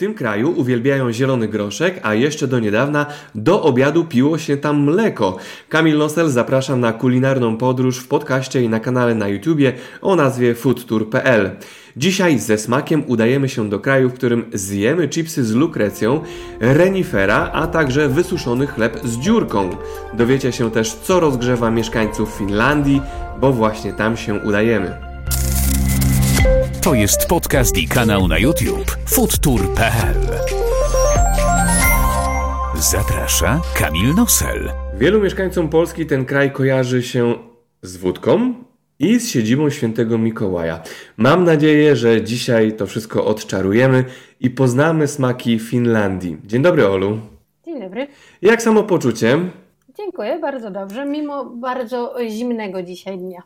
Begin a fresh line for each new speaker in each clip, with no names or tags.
tym kraju uwielbiają zielony groszek, a jeszcze do niedawna do obiadu piło się tam mleko. Kamil Nosel zapraszam na kulinarną podróż w podcaście i na kanale na YouTubie o nazwie foodtour.pl. Dzisiaj ze smakiem udajemy się do kraju, w którym zjemy chipsy z lukrecją, renifera, a także wysuszony chleb z dziurką. Dowiecie się też, co rozgrzewa mieszkańców Finlandii, bo właśnie tam się udajemy.
To jest podcast i kanał na YouTube foodtour.pl Zaprasza Kamil Nosel.
Wielu mieszkańcom Polski ten kraj kojarzy się z wódką i z siedzibą świętego Mikołaja. Mam nadzieję, że dzisiaj to wszystko odczarujemy i poznamy smaki Finlandii. Dzień dobry, Olu.
Dzień dobry.
Jak samopoczucie?
Dziękuję, bardzo dobrze, mimo bardzo zimnego dzisiaj dnia.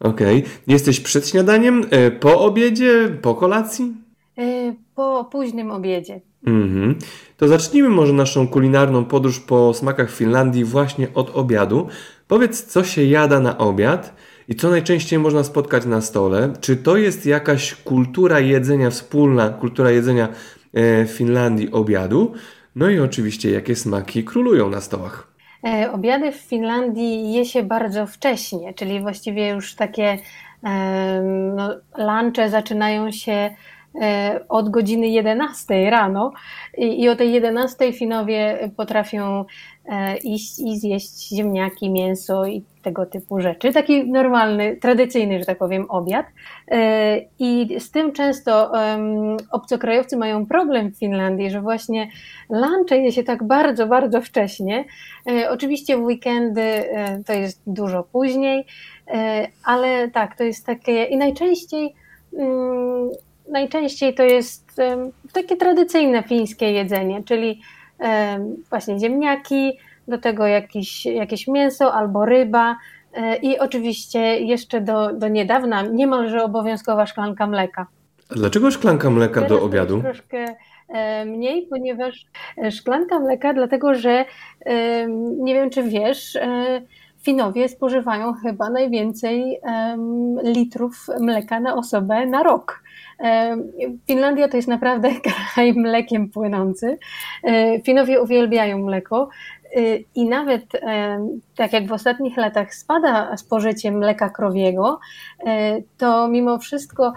Okej. Okay. Jesteś przed śniadaniem, e, po obiedzie, po kolacji?
E, po późnym obiedzie.
Mhm. To zacznijmy może naszą kulinarną podróż po smakach Finlandii właśnie od obiadu. Powiedz, co się jada na obiad i co najczęściej można spotkać na stole. Czy to jest jakaś kultura jedzenia wspólna, kultura jedzenia e, w Finlandii obiadu? No i oczywiście, jakie smaki królują na stołach?
E, obiady w Finlandii je się bardzo wcześnie, czyli właściwie już takie no, lunche zaczynają się od godziny 11 rano i, i o tej 11 Finowie potrafią e, iść i zjeść ziemniaki, mięso i tego typu rzeczy. Taki normalny, tradycyjny, że tak powiem, obiad. E, I z tym często obcokrajowcy mają problem w Finlandii, że właśnie lunche je się tak bardzo, bardzo wcześnie. E, oczywiście w weekendy e, to jest dużo później, ale tak, to jest takie i najczęściej mm, najczęściej to jest takie tradycyjne fińskie jedzenie, czyli właśnie ziemniaki, do tego jakiś, jakieś mięso albo ryba e, i oczywiście jeszcze do, do niedawna niemalże obowiązkowa szklanka mleka.
A dlaczego szklanka mleka Teraz do obiadu?
Troszkę e, mniej, ponieważ e, szklanka mleka, dlatego że nie wiem czy wiesz, Finowie spożywają chyba najwięcej litrów mleka na osobę na rok. Finlandia to jest naprawdę kraj mlekiem płynący. Finowie uwielbiają mleko. Y, I nawet tak jak w ostatnich latach spada spożycie mleka krowiego, y, to mimo wszystko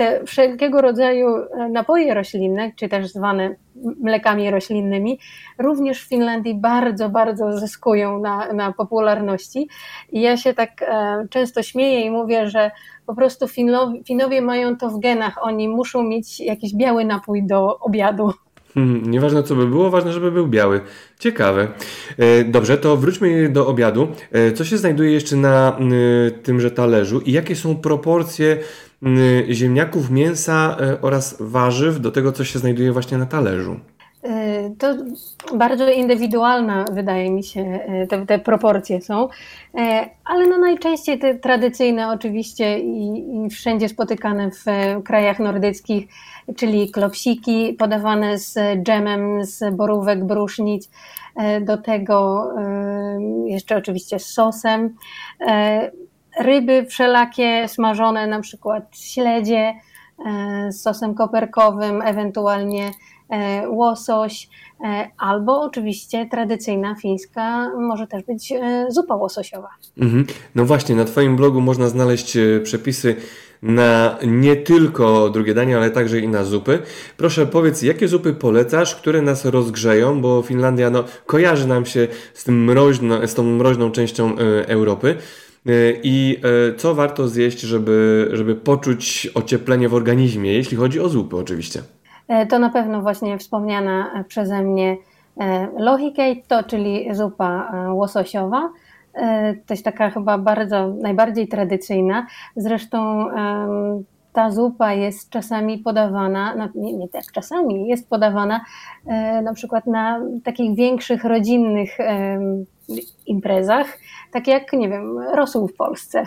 te wszelkiego rodzaju napoje roślinne, czy też zwane mlekami roślinnymi, również w Finlandii bardzo, bardzo zyskują na, na popularności. I ja się tak często śmieję i mówię, że po prostu Finowie, Finowie mają to w genach, oni muszą mieć jakiś biały napój do obiadu.
Hmm, nieważne co by było, ważne, żeby był biały. Ciekawe. E, dobrze, to wróćmy do obiadu. E, co się znajduje jeszcze na tymże talerzu i jakie są proporcje ziemniaków, mięsa e, oraz warzyw do tego, co się znajduje właśnie na talerzu?
To bardzo indywidualna, wydaje mi się, te, te proporcje są, ale no najczęściej te tradycyjne oczywiście i, i wszędzie spotykane w krajach nordyckich czyli klopsiki podawane z dżemem z borówek, brusznic, do tego jeszcze oczywiście z sosem. E, ryby wszelakie smażone, na przykład śledzie z sosem koperkowym, ewentualnie łosoś, albo oczywiście tradycyjna fińska może też być zupa łososiowa.
Mhm. No właśnie, na Twoim blogu można znaleźć przepisy na nie tylko drugie danie, ale także i na zupy. Proszę powiedz, jakie zupy polecasz, które nas rozgrzeją, bo Finlandia no, kojarzy nam się z, tym mroźno, z tą mroźną częścią e, Europy. E, I e, co warto zjeść, żeby, żeby poczuć ocieplenie w organizmie, jeśli chodzi o zupy oczywiście?
To na pewno właśnie wspomniana przeze mnie lohikeitto, czyli zupa łososiowa. E, to jest taka chyba bardzo, najbardziej tradycyjna. Zresztą ta zupa jest czasami podawana, no nie, nie tak czasami, jest podawana e, na przykład na takich większych rodzinnych imprezach, tak jak, nie wiem, rosół w Polsce.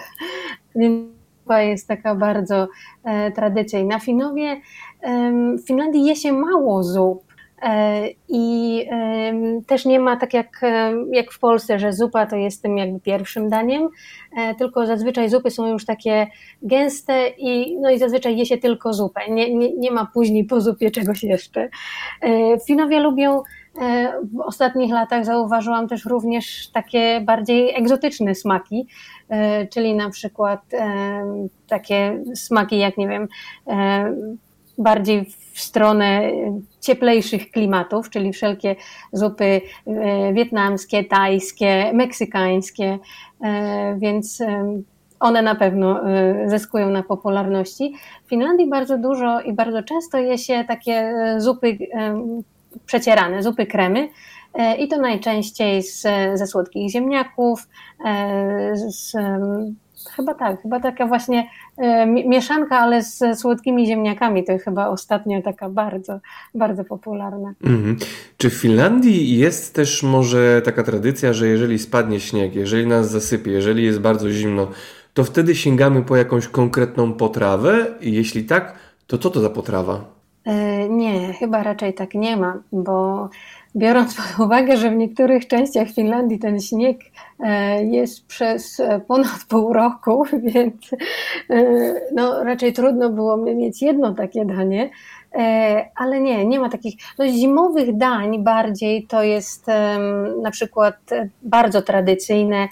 Więc zupa jest taka bardzo e, tradycyjna. Finowie, w Finlandii je się mało zup, I też nie ma tak jak, jak w Polsce, że zupa to jest tym jakby pierwszym daniem, tylko zazwyczaj zupy są już takie gęste i, no i zazwyczaj je się tylko zupę. Nie, nie, nie ma później po zupie czegoś jeszcze. Finowie lubią E, w ostatnich latach zauważyłam też również takie bardziej egzotyczne smaki, e, czyli na przykład e, takie smaki jak, nie wiem, bardziej w stronę cieplejszych klimatów, czyli wszelkie zupy wietnamskie, tajskie, meksykańskie, więc one na pewno zyskują na popularności. W Finlandii bardzo dużo i bardzo często je się takie zupy przecierane, zupy kremy e, i to najczęściej z, ze słodkich ziemniaków, e, z, chyba tak, chyba taka właśnie e, mieszanka, ale z słodkimi ziemniakami, to chyba ostatnio taka bardzo, bardzo popularna. Mhm.
Czy w Finlandii jest też może taka tradycja, że jeżeli spadnie śnieg, jeżeli nas zasypie, jeżeli jest bardzo zimno, to wtedy sięgamy po jakąś konkretną potrawę? I jeśli tak, to co to za potrawa?
E, nie, chyba raczej tak nie ma, bo biorąc pod uwagę, że w niektórych częściach Finlandii ten śnieg e, jest przez e, ponad pół roku, więc no, raczej trudno było mieć jedno takie danie. Ale nie, nie ma takich no, zimowych dań bardziej to jest na przykład bardzo tradycyjne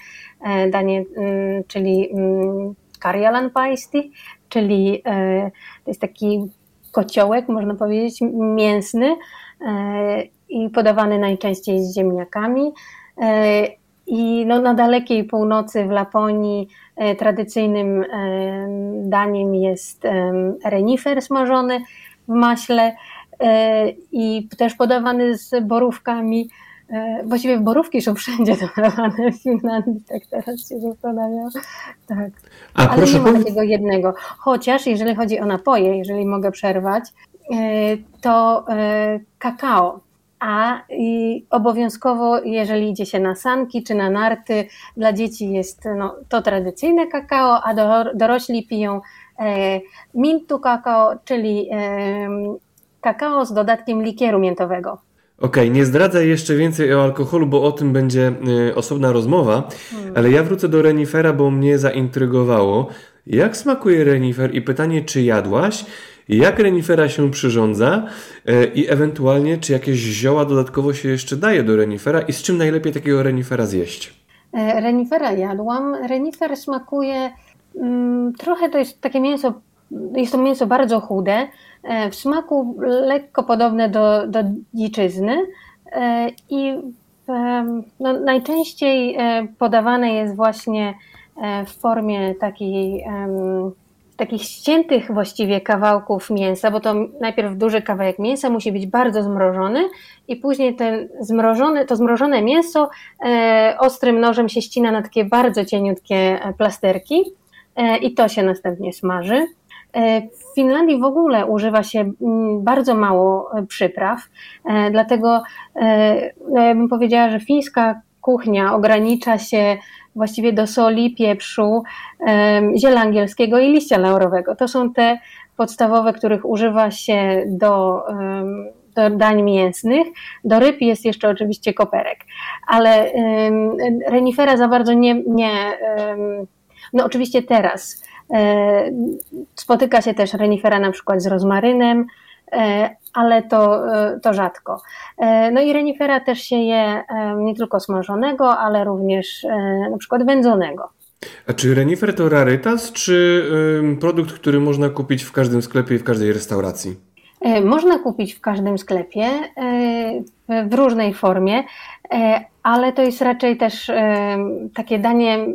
danie, mm, czyli mm, karjalan paisti, czyli to jest taki kociołek, można powiedzieć, mięsny e, i podawany najczęściej z ziemniakami. E, I no, na dalekiej północy w Laponii e, tradycyjnym daniem jest renifer smażony w maśle i też podawany z borówkami. Właściwie borówki są wszędzie dodawane w Finlandii, tak teraz się zastanawiam. Tak. A Ale proszę nie ma takiego jednego. Chociaż jeżeli chodzi o napoje, jeżeli mogę przerwać, e, to e, kakao. A i obowiązkowo, jeżeli idzie się na sanki czy na narty, dla dzieci jest no, to tradycyjne kakao, a do, dorośli piją e, mintu kakao, czyli kakao z dodatkiem likieru miętowego.
Okej, okay, nie zdradzaj jeszcze więcej o alkoholu, bo o tym będzie y, osobna rozmowa, hmm. ale ja wrócę do renifera, bo mnie zaintrygowało. Jak smakuje renifer i pytanie, czy jadłaś? Jak renifera się przyrządza y, i ewentualnie, czy jakieś zioła dodatkowo się jeszcze daje do renifera i z czym najlepiej takiego renifera zjeść?
E, renifera jadłam. Renifer smakuje mm, trochę to jest takie mięso, jest to mięso bardzo chude, E, w smaku lekko podobne do, do dziczyzny e, i no, najczęściej e, podawane jest właśnie w formie takiej, takich ściętych właściwie kawałków mięsa, bo to najpierw duży kawałek mięsa musi być bardzo zmrożony i później ten zmrożony, to zmrożone mięso ostrym nożem się ścina na takie bardzo cieniutkie plasterki i to się następnie smaży. E, w Finlandii w ogóle używa się bardzo mało e, przypraw, e, dlatego no bym powiedziała, że fińska kuchnia ogranicza się właściwie do soli, pieprzu, ziela angielskiego i liścia laurowego. To są te podstawowe, których używa się do, do dań mięsnych. Do ryb jest jeszcze oczywiście koperek, ale renifera za bardzo nie, nie no oczywiście teraz E, spotyka się też renifera na przykład z rozmarynem, e, ale to, e, to rzadko. No i renifera też się je nie tylko smażonego, ale również na przykład wędzonego.
A czy renifer to rarytas, czy produkt, który można kupić w każdym sklepie i w każdej restauracji?
Można kupić w każdym sklepie w różnej formie, ale to jest raczej też takie danie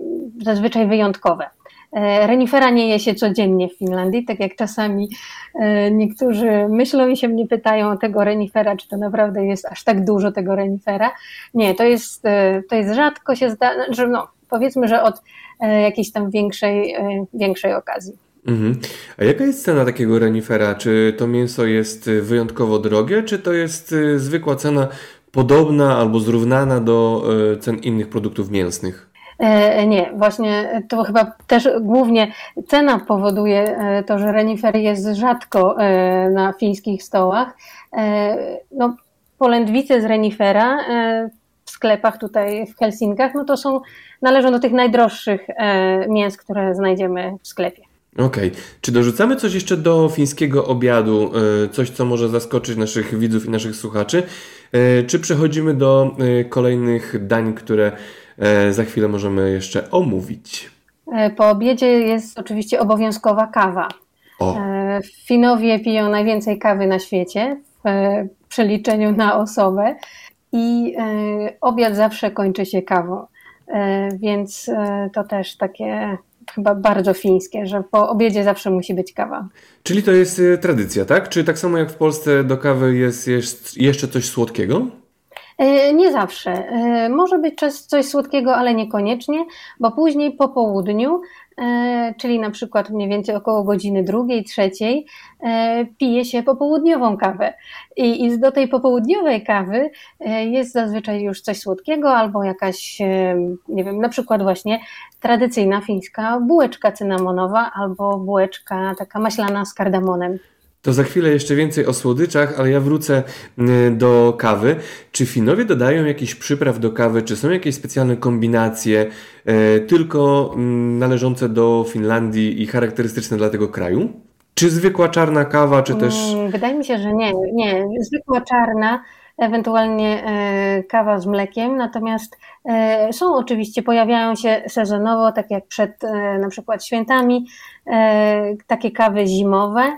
zazwyczaj wyjątkowe. E, renifera nie je się codziennie w Finlandii, tak jak czasami e, niektórzy myślą i się mnie pytają o tego renifera, czy to naprawdę jest aż tak dużo tego renifera. Nie, to jest, e, to jest rzadko się zdarza, że no, powiedzmy, że od jakiejś tam większej, większej okazji. Mhm.
A jaka jest cena takiego renifera? Czy to mięso jest wyjątkowo drogie, czy to jest zwykła cena podobna albo zrównana do cen innych produktów mięsnych?
E, nie, właśnie to chyba też głównie cena powoduje e, to, że renifer jest rzadko e, na fińskich stołach. No, polędwice z renifera w sklepach tutaj w Helsinkach, no to są, należą do tych najdroższych mięs, które znajdziemy w sklepie.
Okej. Okay. Czy dorzucamy coś jeszcze do fińskiego obiadu? Coś, co może zaskoczyć naszych widzów i naszych słuchaczy? Czy przechodzimy do kolejnych dań, które za chwilę możemy jeszcze omówić?
Po obiedzie jest oczywiście obowiązkowa kawa. O. E, Finowie piją najwięcej kawy na świecie w e, przeliczeniu na osobę i e, obiad zawsze kończy się kawą. Więc to też takie chyba bardzo fińskie, że po obiedzie zawsze musi być kawa.
Czyli to jest tradycja, tak? Czy tak samo jak w Polsce do kawy jest jeszcze coś słodkiego?
Nie zawsze. Może być coś słodkiego, ale niekoniecznie, bo później po południu E, czyli na przykład mniej więcej około godziny drugiej, trzeciej, e, pije się popołudniową kawę. I, do tej popołudniowej kawy e, jest zazwyczaj już coś słodkiego albo jakaś, nie wiem, na przykład właśnie tradycyjna fińska bułeczka cynamonowa albo bułeczka taka maślana z kardamonem.
To za chwilę jeszcze więcej o słodyczach, ale ja wrócę mm, do kawy. Czy Finowie dodają jakiś przypraw do kawy? Czy są jakieś specjalne kombinacje e, tylko mm, należące do Finlandii i charakterystyczne dla tego kraju? Czy zwykła czarna kawa, czy też.
Mm, wydaje mi się, że nie. Nie, zwykła czarna ewentualnie e, kawa z mlekiem, natomiast e, są oczywiście, pojawiają się sezonowo, tak jak przed e, na przykład świętami, takie kawy zimowe,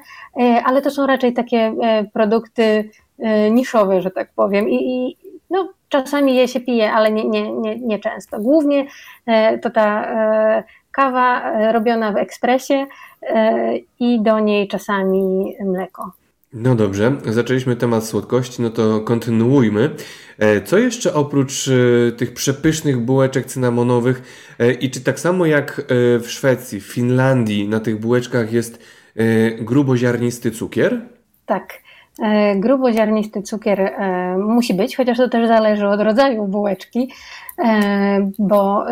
ale to są raczej takie produkty niszowe, że tak powiem i, i no, czasami je się pije, ale nie, nie, nie, nie często. Głównie to ta kawa robiona w ekspresie i do niej czasami mleko.
No dobrze, zaczęliśmy temat słodkości, no to kontynuujmy. E, co jeszcze oprócz e, tych przepysznych bułeczek cynamonowych e, i czy tak samo jak w Szwecji, w Finlandii na tych bułeczkach jest gruboziarnisty cukier?
Tak. Gruboziarnisty cukier musi być, chociaż to też zależy od rodzaju bułeczki, bo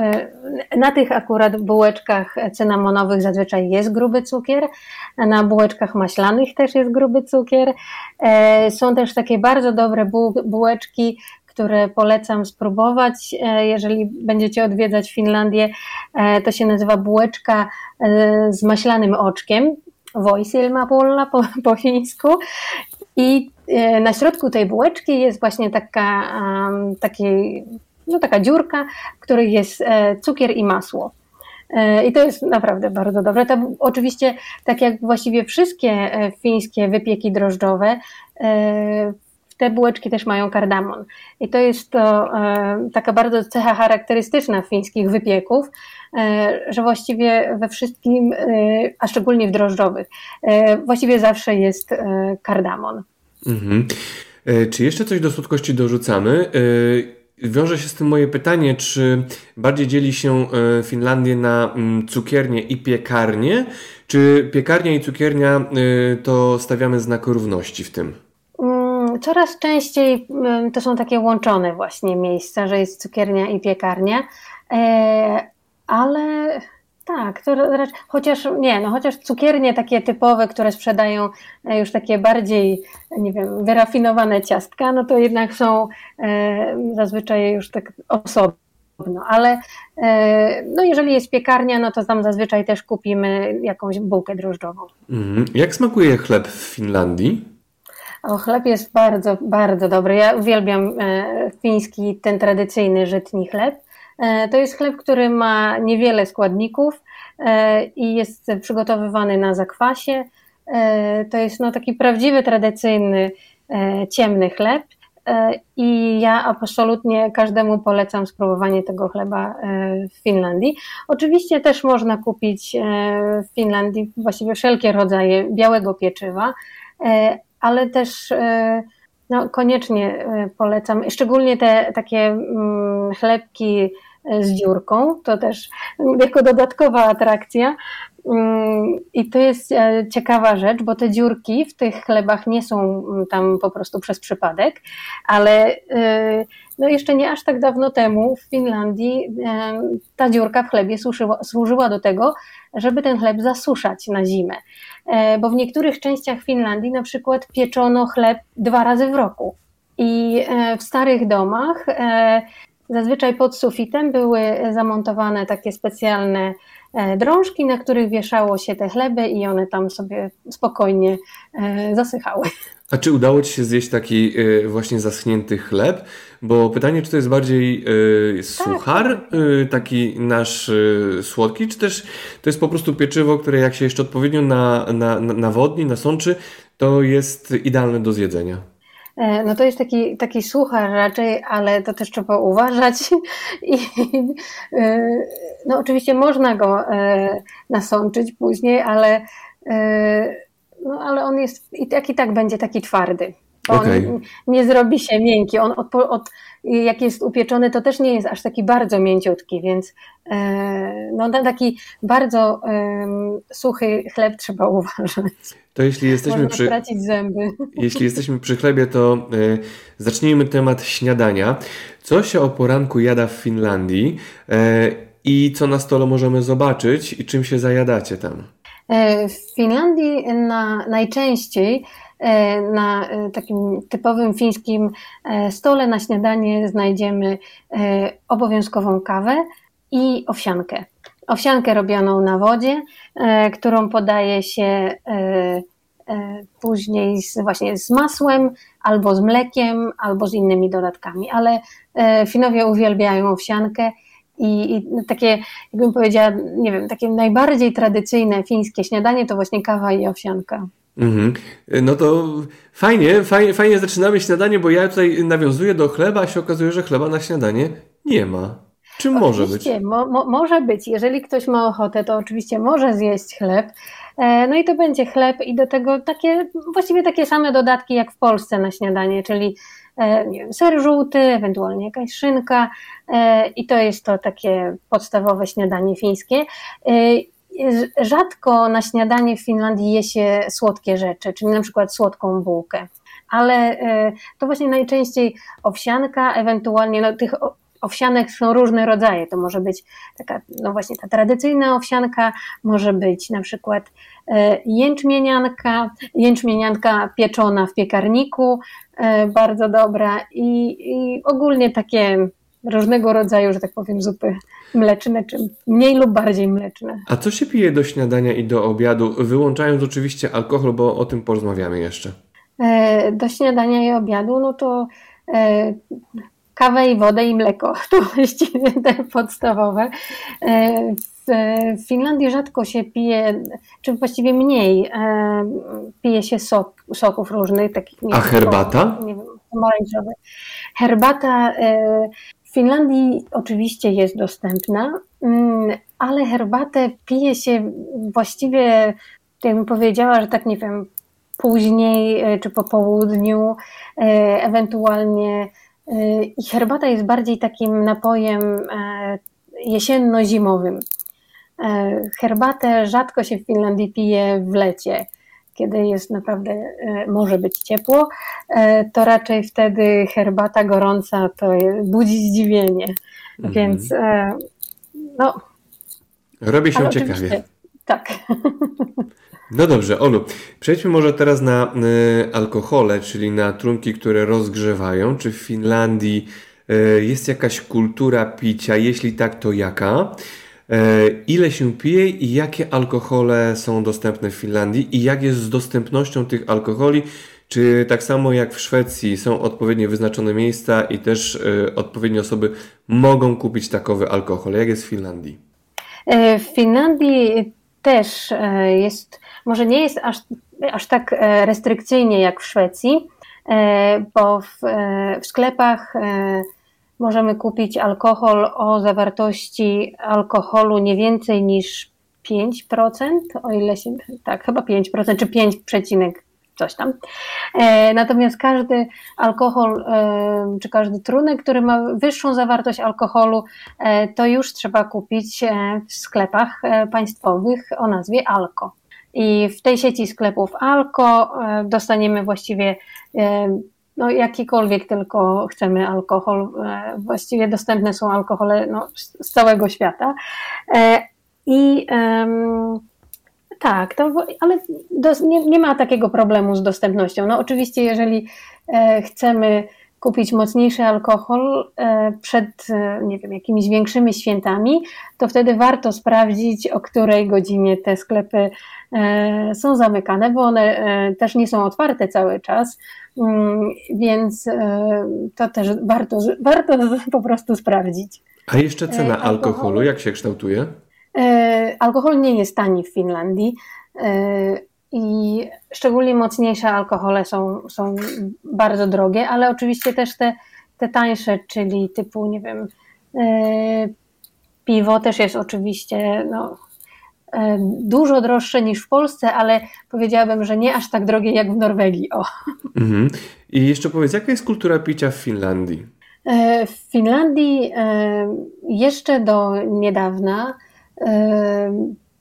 na tych akurat bułeczkach cynamonowych zazwyczaj jest gruby cukier, na bułeczkach maślanych też jest gruby cukier. Są też takie bardzo dobre bułeczki, które polecam spróbować. Jeżeli będziecie odwiedzać Finlandię, to się nazywa bułeczka z maślanym oczkiem. Voisilmapulla po, po chińsku. I e, na środku tej bułeczki jest właśnie taka, taki, no taka dziurka, w której jest e, cukier i masło. E, I to jest naprawdę bardzo dobre. To oczywiście, tak jak właściwie wszystkie fińskie wypieki drożdżowe, te bułeczki też mają kardamon. I to jest to taka bardzo cecha charakterystyczna fińskich wypieków, że właściwie we wszystkim, a szczególnie w drożdżowych, właściwie zawsze jest kardamon. Mhm.
E, czy jeszcze coś do słodkości dorzucamy? E, wiąże się z tym moje pytanie, czy bardziej dzieli się e, Finlandię na mm, cukiernię i piekarnię, czy piekarnia i cukiernia to stawiamy znak równości w tym?
Mm, coraz częściej mm, to są takie łączone właśnie miejsca, że jest cukiernia i piekarnia, ale tak, to raczej, chociaż nie, no chociaż cukiernie takie typowe, które sprzedają e, już takie bardziej, nie wiem, wyrafinowane ciastka, no to jednak są e, zazwyczaj już tak osobno, ale e, no jeżeli jest piekarnia, no to tam zazwyczaj też kupimy jakąś bułkę drożdżową.
Mm. Jak smakuje chleb w Finlandii?
O, chleb jest bardzo, bardzo dobry. Ja uwielbiam e, fiński, ten tradycyjny żytni chleb. E, to jest chleb, który ma niewiele składników e, i jest przygotowywany na zakwasie. E, to jest no, taki prawdziwy, tradycyjny, ciemny chleb. I ja absolutnie każdemu polecam spróbowanie tego chleba w Finlandii. Oczywiście też można kupić w Finlandii właściwie wszelkie rodzaje białego pieczywa, ale też no, koniecznie polecam, szczególnie te takie mm, chlebki z dziurką, to też jako dodatkowa atrakcja. Mm, I to jest e, ciekawa rzecz, bo te dziurki w tych chlebach nie są mm, tam po prostu przez przypadek, ale e, no jeszcze nie aż tak dawno temu w Finlandii e, ta dziurka w chlebie służyła, służyła do tego, żeby ten chleb zasuszać na zimę. Bo w niektórych częściach Finlandii na przykład pieczono chleb dwa razy w roku. I w starych domach zazwyczaj pod sufitem były zamontowane takie specjalne drążki, na których wieszało się te chleby i one tam sobie spokojnie zasychały.
A czy udało Ci się zjeść taki właśnie zaschnięty chleb? Bo pytanie, czy to jest bardziej y, suchar, tak. y, taki nasz y, słodki, czy też to jest po prostu pieczywo, które jak się jeszcze odpowiednio na, na, nawodni, nasączy, to jest idealne do zjedzenia?
E, no to jest taki, taki suchar raczej, ale to też trzeba uważać. I, no oczywiście można go nasączyć później, ale, no ale on jest i tak i tak będzie taki twardy. Okay. On nie zrobi się miękki. On od, od, jak jest upieczony, to też nie jest aż taki bardzo mięciutki, więc e, no, na taki bardzo e, suchy chleb trzeba uważać.
To jeśli jesteśmy
Można
przy. Jeśli jesteśmy przy chlebie, to e, zacznijmy temat śniadania. Co się o poranku jada w Finlandii e, i co na stole możemy zobaczyć i czym się zajadacie tam?
E, w Finlandii na, najczęściej na e, takim typowym fińskim e, stole na śniadanie znajdziemy obowiązkową kawę i owsiankę. Owsiankę robioną na wodzie, którą podaje się później z, właśnie z masłem, albo z mlekiem, albo z innymi dodatkami, ale Finowie uwielbiają owsiankę i, i, takie, jakbym powiedziała, nie wiem, takie najbardziej tradycyjne fińskie śniadanie to właśnie kawa i owsianka.
Mhm. No to fajnie, fajnie, fajnie zaczynamy śniadanie, bo ja tutaj nawiązuję do chleba, a się okazuje, że chleba na śniadanie nie ma. Czym może być?
Mo, mo, może być. Jeżeli ktoś ma ochotę, to oczywiście może zjeść chleb. E, no i to będzie chleb i do tego takie, właściwie takie same dodatki jak w Polsce na śniadanie, czyli e, nie wiem, ser żółty, ewentualnie jakaś szynka e, i to jest to takie podstawowe śniadanie fińskie rzadko na śniadanie w Finlandii je się słodkie rzeczy, czyli na przykład słodką bułkę. Ale e, to właśnie najczęściej owsianka, ewentualnie no, tych owsianek są różne rodzaje. To może być taka, no właśnie ta tradycyjna owsianka, może być na przykład e, jęczmienianka, jęczmienianka pieczona w piekarniku, e, bardzo dobra i, i ogólnie takie różnego rodzaju, że tak powiem, zupy mleczne, czy mniej lub bardziej mleczne.
A co się pije do śniadania i do obiadu, wyłączając oczywiście alkohol, bo o tym porozmawiamy jeszcze?
E, do śniadania i obiadu, no to e, kawę i wodę i mleko. To właściwie te podstawowe. E, w Finlandii rzadko się pije, czy właściwie mniej, pije się sok, soków różnych. Takich,
A herbata?
Nie wiem, pomarańczowy. Herbata w Finlandii oczywiście jest dostępna, mm, ale herbatę pije się właściwie, jakbym powiedziała, że tak nie wiem, później e, czy po południu, e, ewentualnie. E, I herbata jest bardziej takim napojem jesienno-zimowym. Herbatę rzadko się w Finlandii pije w lecie kiedy jest naprawdę, e, może być ciepło, e, to raczej wtedy herbata gorąca to budzi zdziwienie. Mhm. Więc e, no.
Robi się ciekawie.
Tak.
No dobrze, Olu, przejdźmy może teraz na y, alkohole, czyli na trunki, które rozgrzewają. Czy w Finlandii y, jest jakaś kultura picia? Jeśli tak, to jaka? E, ile się pije i jakie alkohole są dostępne w Finlandii i jak jest z dostępnością tych alkoholi. Czy tak samo jak w Szwecji są odpowiednio wyznaczone miejsca i też y, odpowiednie osoby mogą kupić takowy alkohol? Jak jest w Finlandii?
W Finlandii też jest, może nie jest aż, aż tak restrykcyjnie jak w Szwecji, bo w, w sklepach możemy kupić alkohol o zawartości alkoholu nie więcej niż 5%, o ile się, tak, chyba 5%, czy 5, coś tam. E, natomiast każdy alkohol, e, czy każdy trunek, który ma wyższą zawartość alkoholu, e, to już trzeba kupić w sklepach państwowych o nazwie Alko. I w tej sieci sklepów Alko dostaniemy właściwie no, jakikolwiek tylko chcemy alkohol. E, właściwie dostępne są alkohole no, z całego świata. E, I tak, to, ale do, nie, nie, ma takiego problemu z dostępnością. No, oczywiście, jeżeli e, chcemy kupić mocniejszy alkohol przed, nie wiem, jakimiś większymi świętami, to wtedy warto sprawdzić, o której godzinie te sklepy są zamykane, bo one też nie są otwarte cały czas, mm, więc to też warto, warto po prostu sprawdzić.
A jeszcze cena alkoholu, jak się kształtuje?
Alkohol nie jest tani w Finlandii. I szczególnie mocniejsze alkohole są, są bardzo drogie, ale oczywiście też te, te tańsze, czyli typu, nie wiem, yy, piwo też jest oczywiście no, yy, dużo droższe niż w Polsce, ale powiedziałabym, że nie aż tak drogie jak w Norwegii. O.
Mhm. I jeszcze powiedz, jaka jest kultura picia w Finlandii?
Yy, w Finlandii jeszcze do niedawna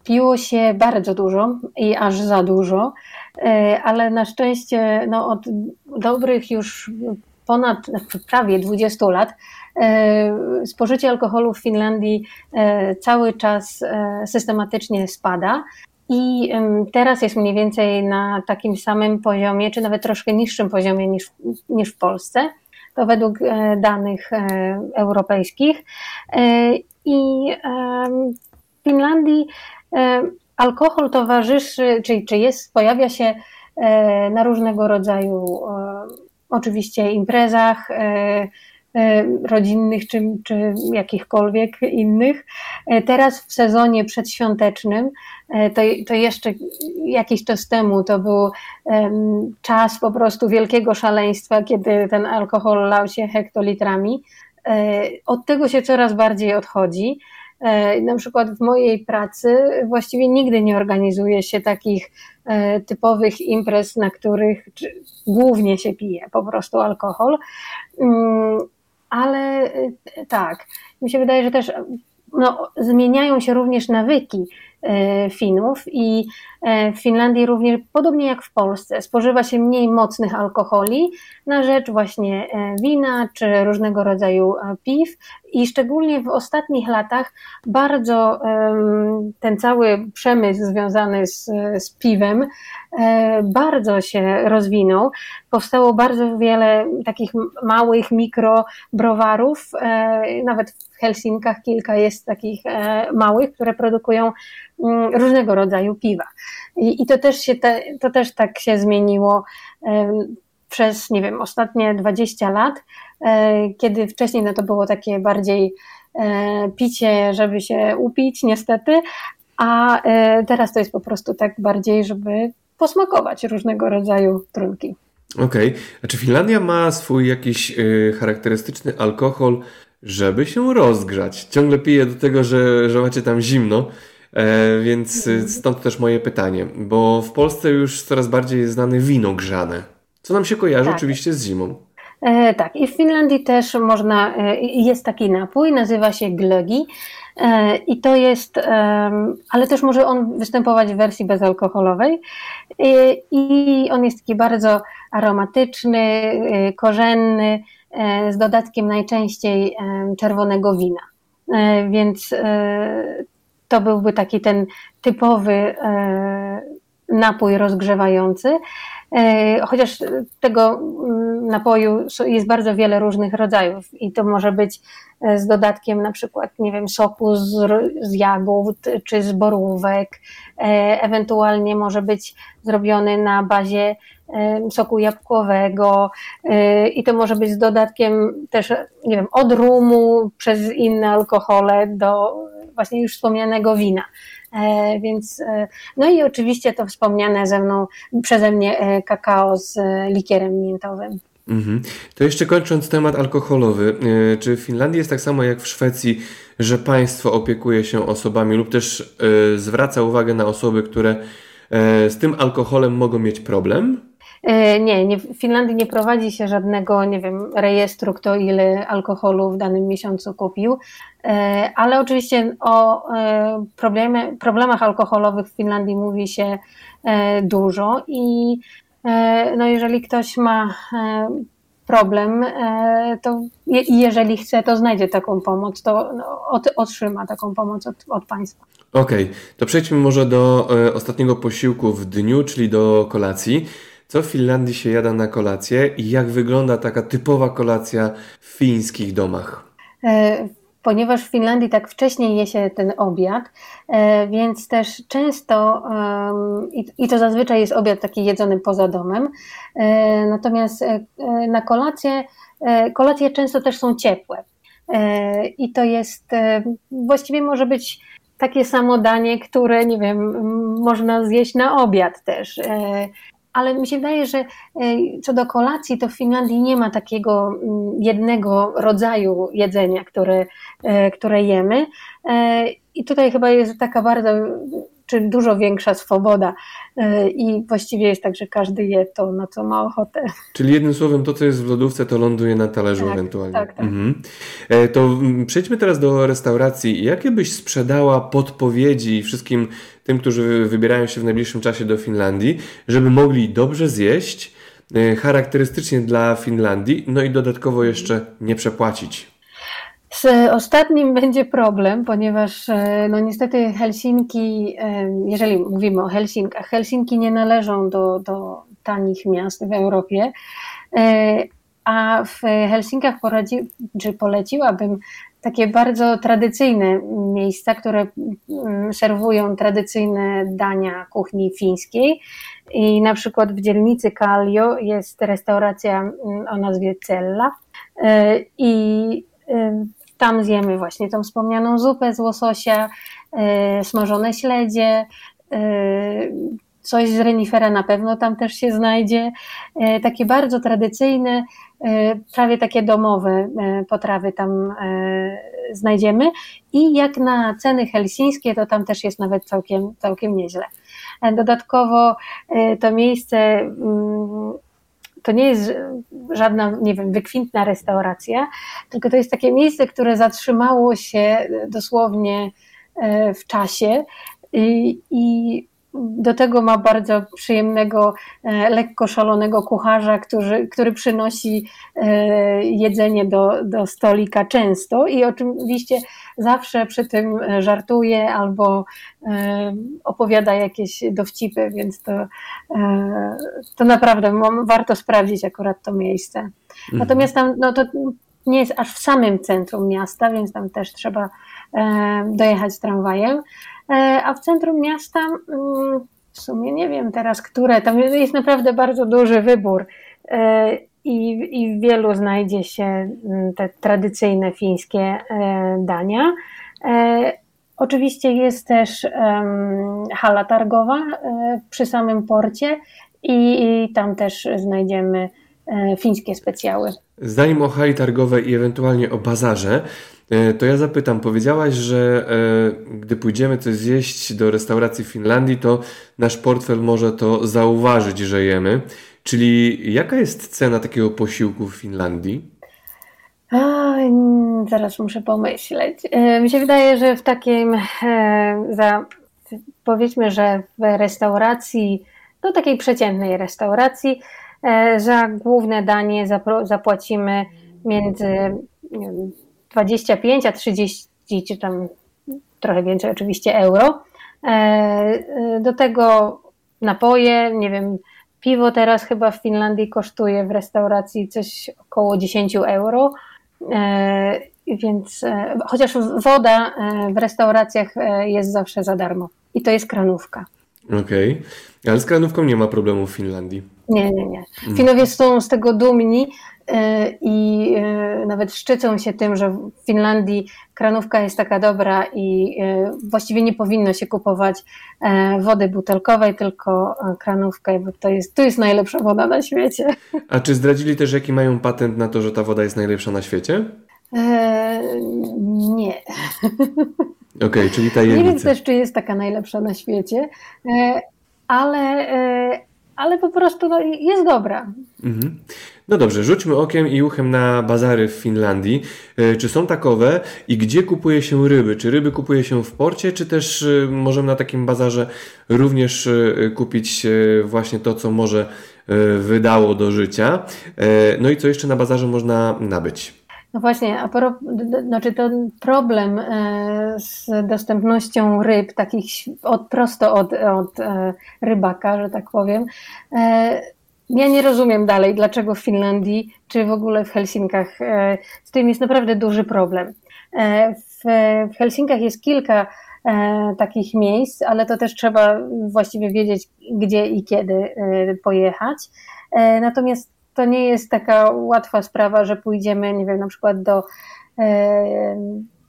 Piło się bardzo dużo i aż za dużo, e, ale na szczęście no, od dobrych już ponad prawie 20 lat e, spożycie alkoholu w Finlandii e, cały czas systematycznie spada. I teraz jest mniej więcej na takim samym poziomie, czy nawet troszkę niższym poziomie niż, niż w Polsce. To według danych europejskich. I w Finlandii alkohol towarzyszy, czyli czy jest, pojawia się e, na różnego rodzaju e, oczywiście imprezach rodzinnych czy, czy jakichkolwiek innych. Teraz w sezonie przedświątecznym, to, to jeszcze jakiś czas temu to był czas po prostu wielkiego szaleństwa, kiedy ten alkohol lał się hektolitrami. Od tego się coraz bardziej odchodzi. E, na przykład w mojej pracy właściwie nigdy nie organizuje się takich e, typowych imprez, na których głównie się pije po prostu alkohol. Mm, ale e, tak, mi się wydaje, że też no, zmieniają się również nawyki Finów i w Finlandii również, podobnie jak w Polsce, spożywa się mniej mocnych alkoholi na rzecz właśnie wina czy różnego rodzaju piw i szczególnie w ostatnich latach bardzo ten cały przemysł związany z, z piwem e, bardzo się rozwinął. Powstało bardzo wiele takich małych mikrobrowarów, e, nawet w Helsinkach kilka jest takich e, małych, które produkują mm, różnego rodzaju piwa. I, i to, też się te, to też tak się zmieniło przez, nie wiem, ostatnie 20 lat, e, kiedy wcześniej no to było takie bardziej e, picie, żeby się upić, niestety, a e, teraz to jest po prostu tak bardziej, żeby posmakować różnego rodzaju trunki.
Okej, okay. a czy Finlandia ma swój jakiś charakterystyczny alkohol, żeby się rozgrzać? Ciągle piję do tego, że, że macie tam zimno, więc stąd też moje pytanie, bo w Polsce już coraz bardziej jest znane wino grzane. Co nam się kojarzy tak. oczywiście z zimą.
E, tak, i w Finlandii też można, e, jest taki napój, nazywa się glögi. E, I to jest, ale też może on występować w wersji bezalkoholowej. E, I on jest taki bardzo aromatyczny, e, korzenny, e, z dodatkiem najczęściej czerwonego wina. Więc to byłby taki ten typowy napój rozgrzewający. E, chociaż tego mm, napoju jest bardzo wiele różnych rodzajów i to może być e, z dodatkiem na przykład, nie wiem, soku z, z jagód czy z borówek, e, ewentualnie może być zrobiony na bazie soku jabłkowego i to może być z dodatkiem też, nie wiem, od rumu przez inne alkohole do właśnie już wspomnianego wina. E, więc, e, no i oczywiście to wspomniane ze mną, przeze mnie e, kakao z likierem miętowym.
Mhm. To jeszcze kończąc temat alkoholowy, czy w Finlandii jest tak samo jak w Szwecji, że państwo opiekuje się osobami lub też zwraca uwagę na osoby, które z tym alkoholem mogą mieć problem?
E, nie, nie, w Finlandii nie prowadzi się żadnego, nie wiem, rejestru, kto ile alkoholu w danym miesiącu kupił, e, ale oczywiście o e, problemie, problemach alkoholowych w Finlandii mówi się dużo i no jeżeli ktoś ma problem, to jeżeli chce, to znajdzie taką pomoc, to no, otrzyma taką pomoc od, od państwa.
Okej, okay. to przejdźmy może do ostatniego posiłku w dniu, czyli do kolacji. Co w Finlandii się jada na kolację i jak wygląda taka typowa kolacja w fińskich domach?
E, ponieważ w Finlandii tak wcześniej je się ten obiad, e, więc też często, i to zazwyczaj jest obiad taki jedzony poza domem, e, natomiast na kolację, kolacje często też są ciepłe. I to jest, właściwie może być takie samo danie, które, nie wiem, można zjeść na obiad też ale mi się wydaje, że e, co do kolacji, to w Finlandii nie ma takiego mm, jednego rodzaju jedzenia, które, e, które jemy. E, I tutaj chyba jest taka bardzo czy dużo większa swoboda i właściwie jest tak, że każdy je to, na co ma ochotę.
Czyli jednym słowem, to co jest w lodówce, to ląduje na talerzu tak, ewentualnie.
Tak, tak. Mhm.
To mm, przejdźmy teraz do restauracji. Jakie byś sprzedała podpowiedzi wszystkim tym, którzy wybierają się w najbliższym czasie do Finlandii, żeby mogli dobrze zjeść, e, charakterystycznie dla Finlandii, no i dodatkowo jeszcze nie przepłacić.
Z ostatnim będzie problem, ponieważ e, no niestety Helsinki, e, jeżeli mówimy o Helsinkach, Helsinki nie należą do, do tanich miast w Europie, a w Helsinkach poradzi, czy poleciłabym takie bardzo tradycyjne miejsca, które mm, serwują tradycyjne dania kuchni fińskiej. I na przykład w dzielnicy Kallio jest restauracja mm, o nazwie Cella. E, I e, tam zjemy właśnie tą wspomnianą zupę z łososia, e, smażone śledzie, coś z renifera na pewno tam też się znajdzie. Takie bardzo tradycyjne, E, prawie takie domowe e, potrawy tam e, znajdziemy i jak na ceny helsińskie, to tam też jest nawet całkiem, całkiem nieźle. Dodatkowo to miejsce mm, to nie jest żadna, nie wiem, wykwintna restauracja, tylko to jest takie miejsce, które zatrzymało się dosłownie w czasie i, i do tego ma bardzo przyjemnego, e, lekko szalonego kucharza, który, który przynosi e, jedzenie do, do stolika często i oczywiście zawsze przy tym żartuje albo e, opowiada jakieś dowcipy, więc to, to naprawdę warto sprawdzić akurat to miejsce. Mhm. Natomiast tam no to nie jest aż w samym centrum miasta, więc tam też trzeba dojechać tramwajem. E, a w centrum miasta mm, w sumie nie wiem teraz, które, tam jest naprawdę bardzo duży wybór e, i, i w wielu znajdzie się mm, te tradycyjne fińskie e, dania. Oczywiście jest też hala targowa przy samym porcie i, tam też znajdziemy fińskie specjały.
Zanim o hali targowej i ewentualnie o bazarze, to ja zapytam, powiedziałaś, że e, gdy pójdziemy coś zjeść do restauracji w Finlandii, to nasz portfel może to zauważyć, że jemy. Czyli jaka jest cena takiego posiłku w Finlandii?
A, zaraz muszę pomyśleć. E, mi się wydaje, że w takim, za, powiedzmy, że w restauracji, do takiej przeciętnej restauracji, za główne danie zapłacimy między nie wiem, 25, a 30 czy tam trochę więcej oczywiście euro. E, e, do tego napoje, nie wiem, piwo teraz chyba w Finlandii kosztuje w restauracji coś około 10 euro. E, więc chociaż woda w restauracjach jest zawsze za darmo i to jest kranówka.
Okej, okay. ale z kranówką nie ma problemu w Finlandii.
Nie, nie, nie. Finowie są z tego dumni, i e, nawet szczycą się tym, że w Finlandii kranówka jest taka dobra i e, właściwie nie powinno się kupować wody butelkowej, tylko kranówkę, bo to jest, to jest najlepsza woda na świecie.
A czy zdradzili też, jaki mają patent na to, że ta woda jest najlepsza na świecie?
Eee, nie.
Okej, okay, czyli tajemnica.
Nie wiem też, czy jest taka najlepsza na świecie, ale, ale po prostu no, jest dobra. Mhm.
No dobrze, rzućmy okiem i uchem na bazary w Finlandii. E, czy są takowe i gdzie kupuje się ryby? Czy ryby kupuje się w porcie, czy też e, możemy na takim bazarze również e, kupić właśnie to, co może wydało do życia? No i co jeszcze na bazarze można nabyć?
No właśnie, a pro, znaczy ten problem z dostępnością ryb, takich od, prosto od, od rybaka, że tak powiem, ja nie rozumiem dalej, dlaczego w Finlandii czy w ogóle w Helsinkach z tym jest naprawdę duży problem. W, w Helsinkach jest kilka takich miejsc, ale to też trzeba właściwie wiedzieć, gdzie i kiedy pojechać. Natomiast to nie jest taka łatwa sprawa, że pójdziemy, nie wiem, na przykład do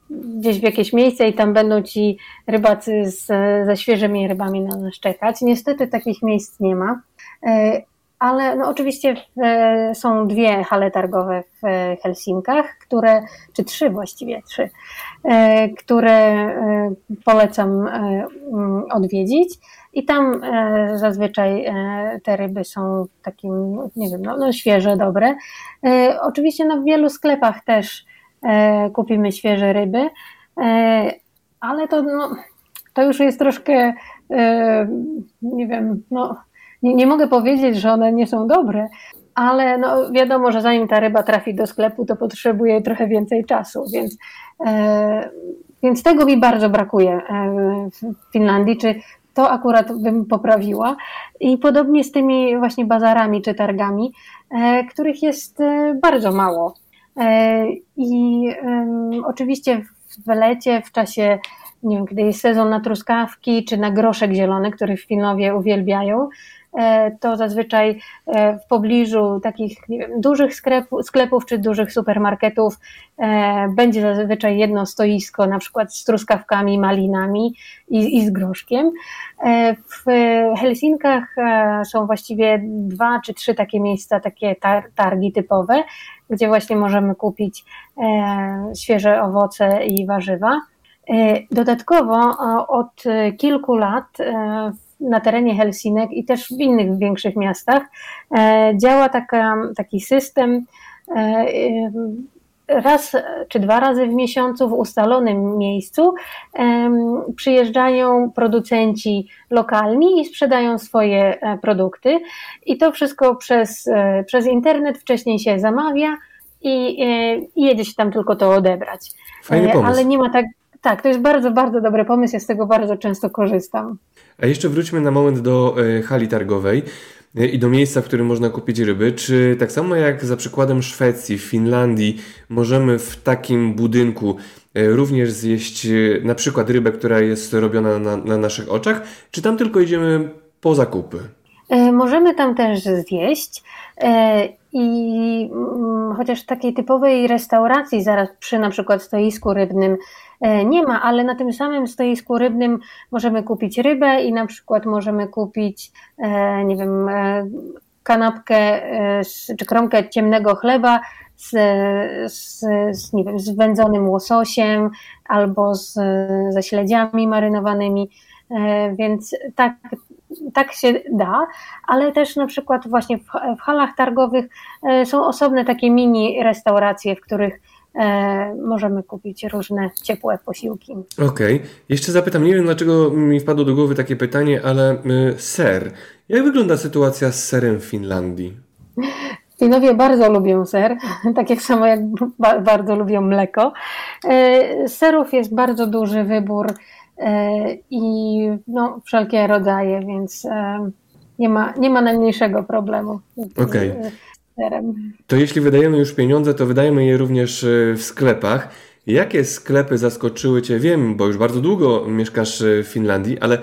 gdzieś w jakieś miejsce i tam będą ci rybacy z, ze świeżymi rybami na nas czekać. Niestety takich miejsc nie ma, e, ale no oczywiście e, są dwie hale targowe w Helsinkach, które, czy trzy właściwie, trzy, e, które polecam odwiedzić. I tam zazwyczaj te ryby są takim, nie wiem, no, no świeże, dobre. Oczywiście no, w wielu sklepach też E, kupimy świeże ryby, e, ale to, no, to już jest troszkę, e, nie wiem, no, nie, nie mogę powiedzieć, że one nie są dobre, ale no, wiadomo, że zanim ta ryba trafi do sklepu, to potrzebuje trochę więcej czasu, więc, więc tego mi bardzo brakuje w Finlandii, czy to akurat bym poprawiła. I podobnie z tymi właśnie bazarami czy targami, których jest bardzo mało. E, I oczywiście w lecie, w czasie, nie wiem, kiedy jest sezon na truskawki czy na groszek zielony, który w Finowie uwielbiają, e, to zazwyczaj e, w pobliżu takich wiem, dużych sklepów, sklepów czy dużych supermarketów będzie zazwyczaj jedno stoisko, na przykład z truskawkami, malinami i, i z groszkiem. W Helsinkach są właściwie dwa czy trzy takie miejsca, takie targi typowe, gdzie właśnie możemy kupić e, świeże owoce i warzywa. E, dodatkowo od kilku lat e, na terenie Helsinek i też w innych większych miastach działa taka, taki system raz czy dwa razy w miesiącu w ustalonym miejscu przyjeżdżają producenci lokalni i sprzedają swoje e, produkty. I to wszystko przez, e, przez internet wcześniej się zamawia i, e, i jedzie się tam tylko to odebrać. Ale nie ma tak. Tak, to jest bardzo, bardzo dobry pomysł, ja z tego bardzo często korzystam.
A jeszcze wróćmy na moment do hali targowej i do miejsca, w którym można kupić ryby. Czy tak samo jak za przykładem Szwecji, Finlandii, możemy w takim budynku e, również zjeść e, na przykład rybę, która jest robiona na, na naszych oczach, czy tam tylko idziemy po zakupy?
E, możemy tam też zjeść i chociaż takiej typowej restauracji zaraz przy na przykład stoisku rybnym E, nie ma, ale na tym samym stoisku rybnym możemy kupić rybę i na przykład możemy kupić, e, nie wiem, e, kanapkę czy kromkę ciemnego chleba z, z, z, nie wiem, z wędzonym łososiem albo z, ze śledziami marynowanymi, więc tak, tak się da, ale też na przykład właśnie w, w halach targowych są osobne takie mini restauracje, w których E, możemy kupić różne ciepłe posiłki.
Okej. Okay. Jeszcze zapytam, nie wiem dlaczego mi wpadło do głowy takie pytanie, ale y, ser. Jak wygląda sytuacja z serem w Finlandii?
Finowie bardzo lubią ser, tak jak samo jak bardzo lubią mleko. E, serów jest bardzo duży wybór e, i no, wszelkie rodzaje, więc nie ma, nie ma najmniejszego problemu.
Okej. Okay. To jeśli wydajemy już pieniądze, to wydajemy je również e, w sklepach. Jakie sklepy zaskoczyły Cię? Wiem, bo już bardzo długo mieszkasz e, w Finlandii, ale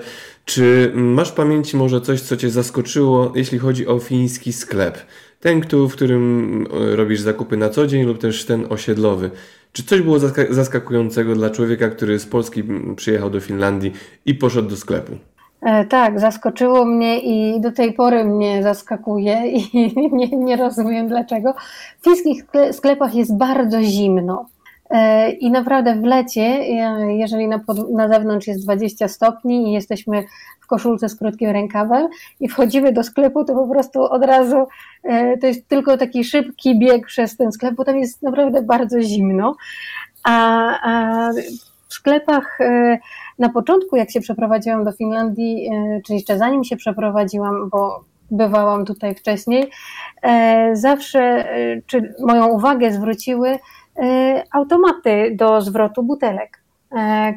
czy masz w pamięci może coś, co Cię zaskoczyło, jeśli chodzi o fiński sklep? Ten, w którym e, robisz zakupy na co dzień lub też ten osiedlowy. Czy coś było zaskakującego dla człowieka, który z Polski przyjechał do Finlandii i poszedł do sklepu?
E, tak, zaskoczyło mnie i do tej pory mnie zaskakuje i nie, nie rozumiem dlaczego. W fińskich sklepach jest bardzo zimno. E, I naprawdę w lecie, jeżeli na, pod, na zewnątrz jest 20 stopni i jesteśmy w koszulce z krótkim rękawem i wchodzimy do sklepu, to po prostu od razu e, to jest tylko taki szybki bieg przez ten sklep, bo tam jest naprawdę bardzo zimno. A, a w sklepach na początku, jak się przeprowadziłam do Finlandii, e, czy jeszcze zanim się przeprowadziłam, bo bywałam tutaj wcześniej, e, zawsze, e, czy moją uwagę zwróciły automaty do zwrotu butelek.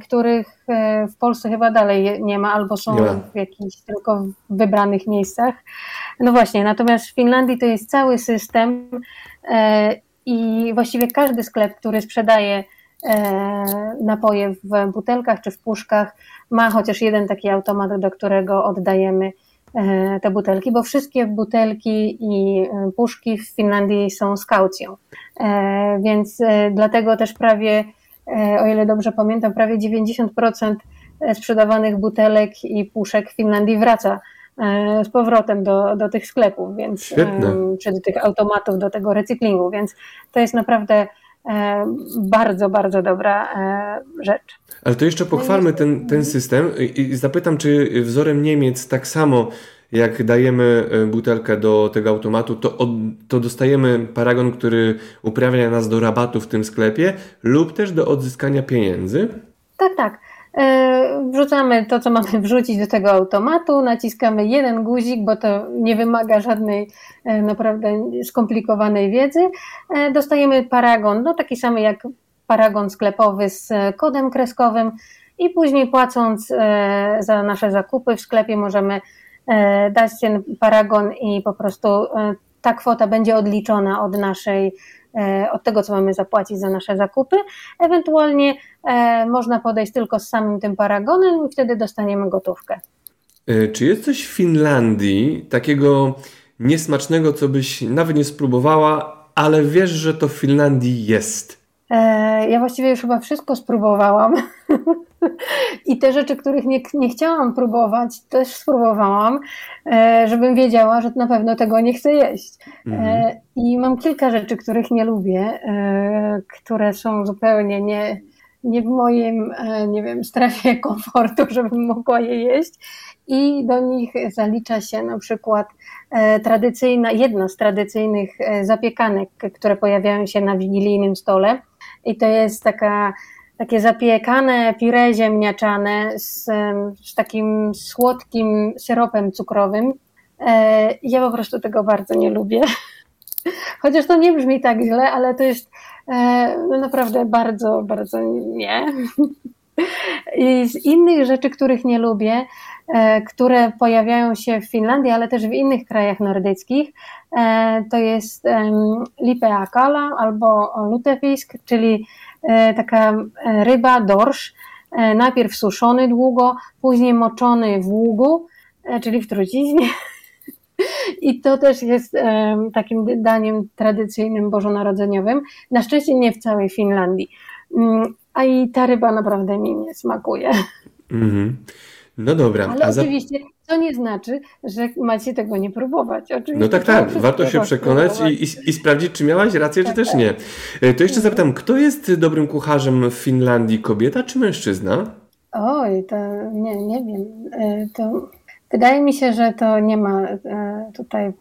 Których w Polsce chyba dalej nie ma, albo są w jakichś tylko wybranych miejscach. No właśnie, natomiast w Finlandii to jest cały system i właściwie każdy sklep, który sprzedaje napoje w butelkach czy w puszkach, ma chociaż jeden taki automat, do którego oddajemy E, te butelki, bo wszystkie butelki i e, puszki w Finlandii są z kaucją. E, więc dlatego też prawie, o ile dobrze pamiętam, prawie 90% sprzedawanych butelek i puszek w Finlandii wraca z powrotem do, do tych sklepów, więc Świetne. czy do tych automatów, do tego recyklingu, więc to jest naprawdę bardzo, bardzo dobra rzecz.
Ale to jeszcze pochwalmy ten, ten system i zapytam, czy wzorem Niemiec tak samo jak dajemy e, butelkę do tego automatu, to, od, to dostajemy paragon, który uprawnia nas do rabatu w tym sklepie lub też do odzyskania pieniędzy?
Tak, tak. E, wrzucamy to, co mamy wrzucić do tego automatu, naciskamy jeden guzik, bo to nie wymaga żadnej e, naprawdę skomplikowanej wiedzy. Dostajemy paragon, no taki sam jak paragon sklepowy z kodem kreskowym i później płacąc e, za nasze zakupy w sklepie możemy e, dać ten paragon i po prostu e, ta kwota będzie odliczona od naszej, od tego, co mamy zapłacić za nasze zakupy. Ewentualnie można podejść tylko z samym tym paragonem i wtedy dostaniemy gotówkę.
Czy jest coś w Finlandii takiego niesmacznego, co byś nawet nie spróbowała, ale wiesz, że to w Finlandii jest?
E, ja właściwie już chyba wszystko spróbowałam. I te rzeczy, których nie, nie chciałam próbować, też spróbowałam, e, żebym wiedziała, że na pewno tego nie chcę jeść. E, mhm. I mam kilka rzeczy, których nie lubię, które są zupełnie nie, nie w moim, nie wiem, strefie komfortu, żebym mogła je jeść. I do nich zalicza się na przykład tradycyjna, jedna z tradycyjnych zapiekanek, które pojawiają się na wigilijnym stole i to jest taka, takie zapiekane pire ziemniaczane z, z takim słodkim syropem cukrowym. E, ja po prostu tego bardzo nie lubię. Chociaż to nie brzmi tak źle, ale to jest e, no naprawdę bardzo, bardzo nie. I z innych rzeczy, których nie lubię, które pojawiają się w Finlandii, ale też w innych krajach nordyckich, e, to jest lipeakala albo lutefisk, czyli e, taka ryba, dorsz, najpierw suszony długo, później moczony w ługu, czyli w truciźnie. I to też jest takim daniem tradycyjnym bożonarodzeniowym. Na szczęście nie w całej Finlandii. Mm, a i ta ryba naprawdę mi nie smakuje. Mm-hmm.
No dobra.
Ale oczywiście to nie znaczy, że macie tego nie próbować. Oczywiście
no tak, tak. Warto się przekonać i, i, i, sprawdzić, czy miałaś rację, tak, czy też tak. nie. E, to jeszcze zapytam, kto jest dobrym kucharzem w Finlandii, kobieta czy mężczyzna?
Oj, to nie, nie wiem. E, to wydaje mi się, że to nie ma e, tutaj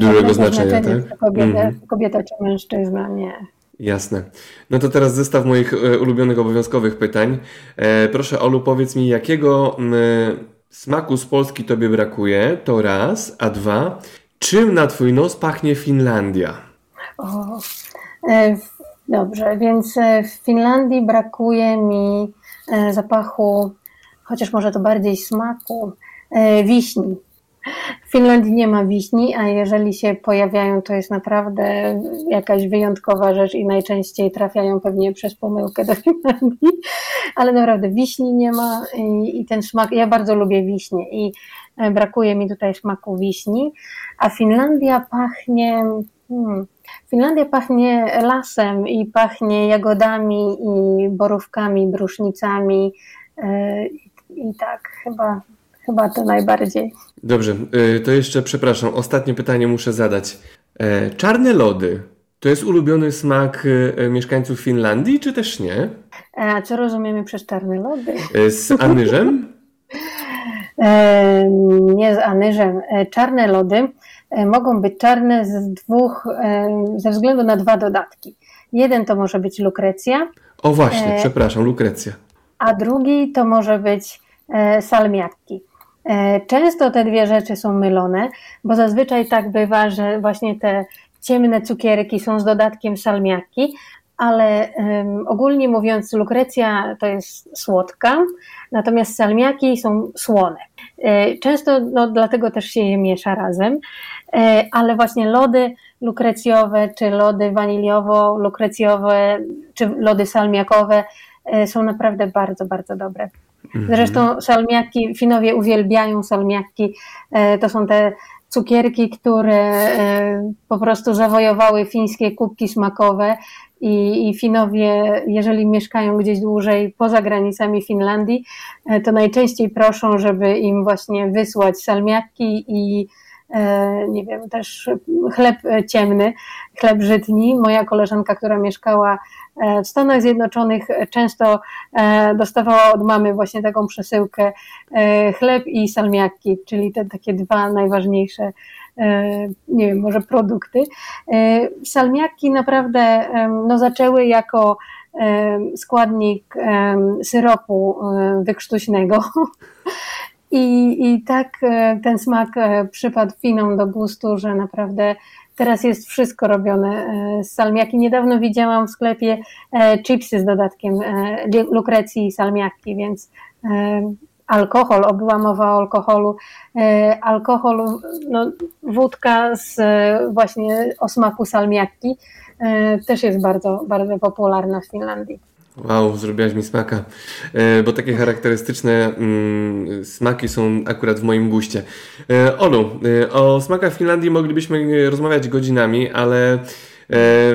dużego znaczenia, tak?
Kobieta, mm-hmm. kobieta czy mężczyzna, nie.
Jasne. No to teraz zestaw moich e, ulubionych obowiązkowych pytań. E, proszę Olu, powiedz mi, jakiego smaku z Polski Tobie brakuje? To raz, a dwa, czym na Twój nos pachnie Finlandia? O,
e, dobrze, więc w Finlandii brakuje mi zapachu, chociaż może to bardziej smaku, wiśni. W Finlandii nie ma wiśni, a jeżeli się pojawiają, to jest naprawdę jakaś wyjątkowa rzecz i najczęściej trafiają pewnie przez pomyłkę do Finlandii, ale naprawdę wiśni nie ma i, i ten smak, ja bardzo lubię wiśnie i e, brakuje mi tutaj smaku wiśni, a Finlandia pachnie, hmm, Finlandia pachnie lasem i pachnie jagodami i borówkami, brusznicami e, i tak, chyba Chyba to najbardziej.
Dobrze, y, to jeszcze przepraszam, ostatnie pytanie muszę zadać. E, czarne lody to jest ulubiony smak y, mieszkańców Finlandii, czy też nie?
A co rozumiemy przez czarne lody?
E, z anyżem?
E, nie z anyżem. Czarne lody mogą być czarne z dwóch, ze względu na dwa dodatki. Jeden to może być lukrecja.
O właśnie, przepraszam, lukrecja.
A drugi to może być salmiakki. E, często te dwie rzeczy są mylone, bo zazwyczaj tak bywa, że właśnie te ciemne cukierki są z dodatkiem salmiakki, ale um, ogólnie mówiąc, lukrecja to jest słodka, natomiast salmiaki są słone. E, często no, dlatego też się je miesza razem, e, ale właśnie lody lukrecjowe, czy lody waniliowo-lukrecjowe, czy lody salmiakowe są naprawdę bardzo, bardzo dobre. Mhm. Zresztą salmiaki, Finowie uwielbiają salmiaki, to są te cukierki, które po prostu zawojowały fińskie kubki smakowe i, i Finowie, jeżeli mieszkają gdzieś dłużej poza granicami Finlandii, e, to najczęściej proszą, żeby im właśnie wysłać salmiaki i e, nie wiem, też chleb ciemny, chleb żytni. Moja koleżanka, która mieszkała e, w Stanach Zjednoczonych, często dostawała od mamy właśnie taką przesyłkę chleb i salmiaki, czyli te takie dwa najważniejsze E, nie wiem, może produkty. E, salmiaki naprawdę no, zaczęły jako składnik syropu wykrztuśnego. I, I tak e, ten smak przypadł Finom do gustu, że naprawdę teraz jest wszystko robione z salmiaki. Niedawno widziałam w sklepie chipsy z dodatkiem lukrecji i salmiaki, więc alkohol, obyła mowa o alkoholu. E, alkohol, no, wódka z właśnie o smaku salmiakki e, też jest bardzo, bardzo popularna w Finlandii.
Wow, zrobiłaś mi smaka, e, bo takie charakterystyczne mm, smaki są akurat w moim guście. Olu, o smakach Finlandii moglibyśmy rozmawiać godzinami, ale E,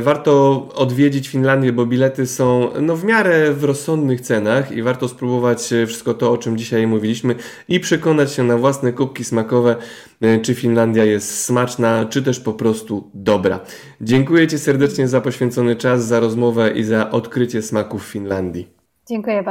warto odwiedzić Finlandię, bo bilety są no, w miarę w rozsądnych cenach i warto spróbować e, wszystko to, o czym dzisiaj mówiliśmy i przekonać się na własne kubki smakowe, e, czy Finlandia jest smaczna, czy też po prostu dobra. Dziękuję Ci serdecznie za poświęcony czas, za rozmowę i za odkrycie smaków Finlandii.
Dziękuję bardzo.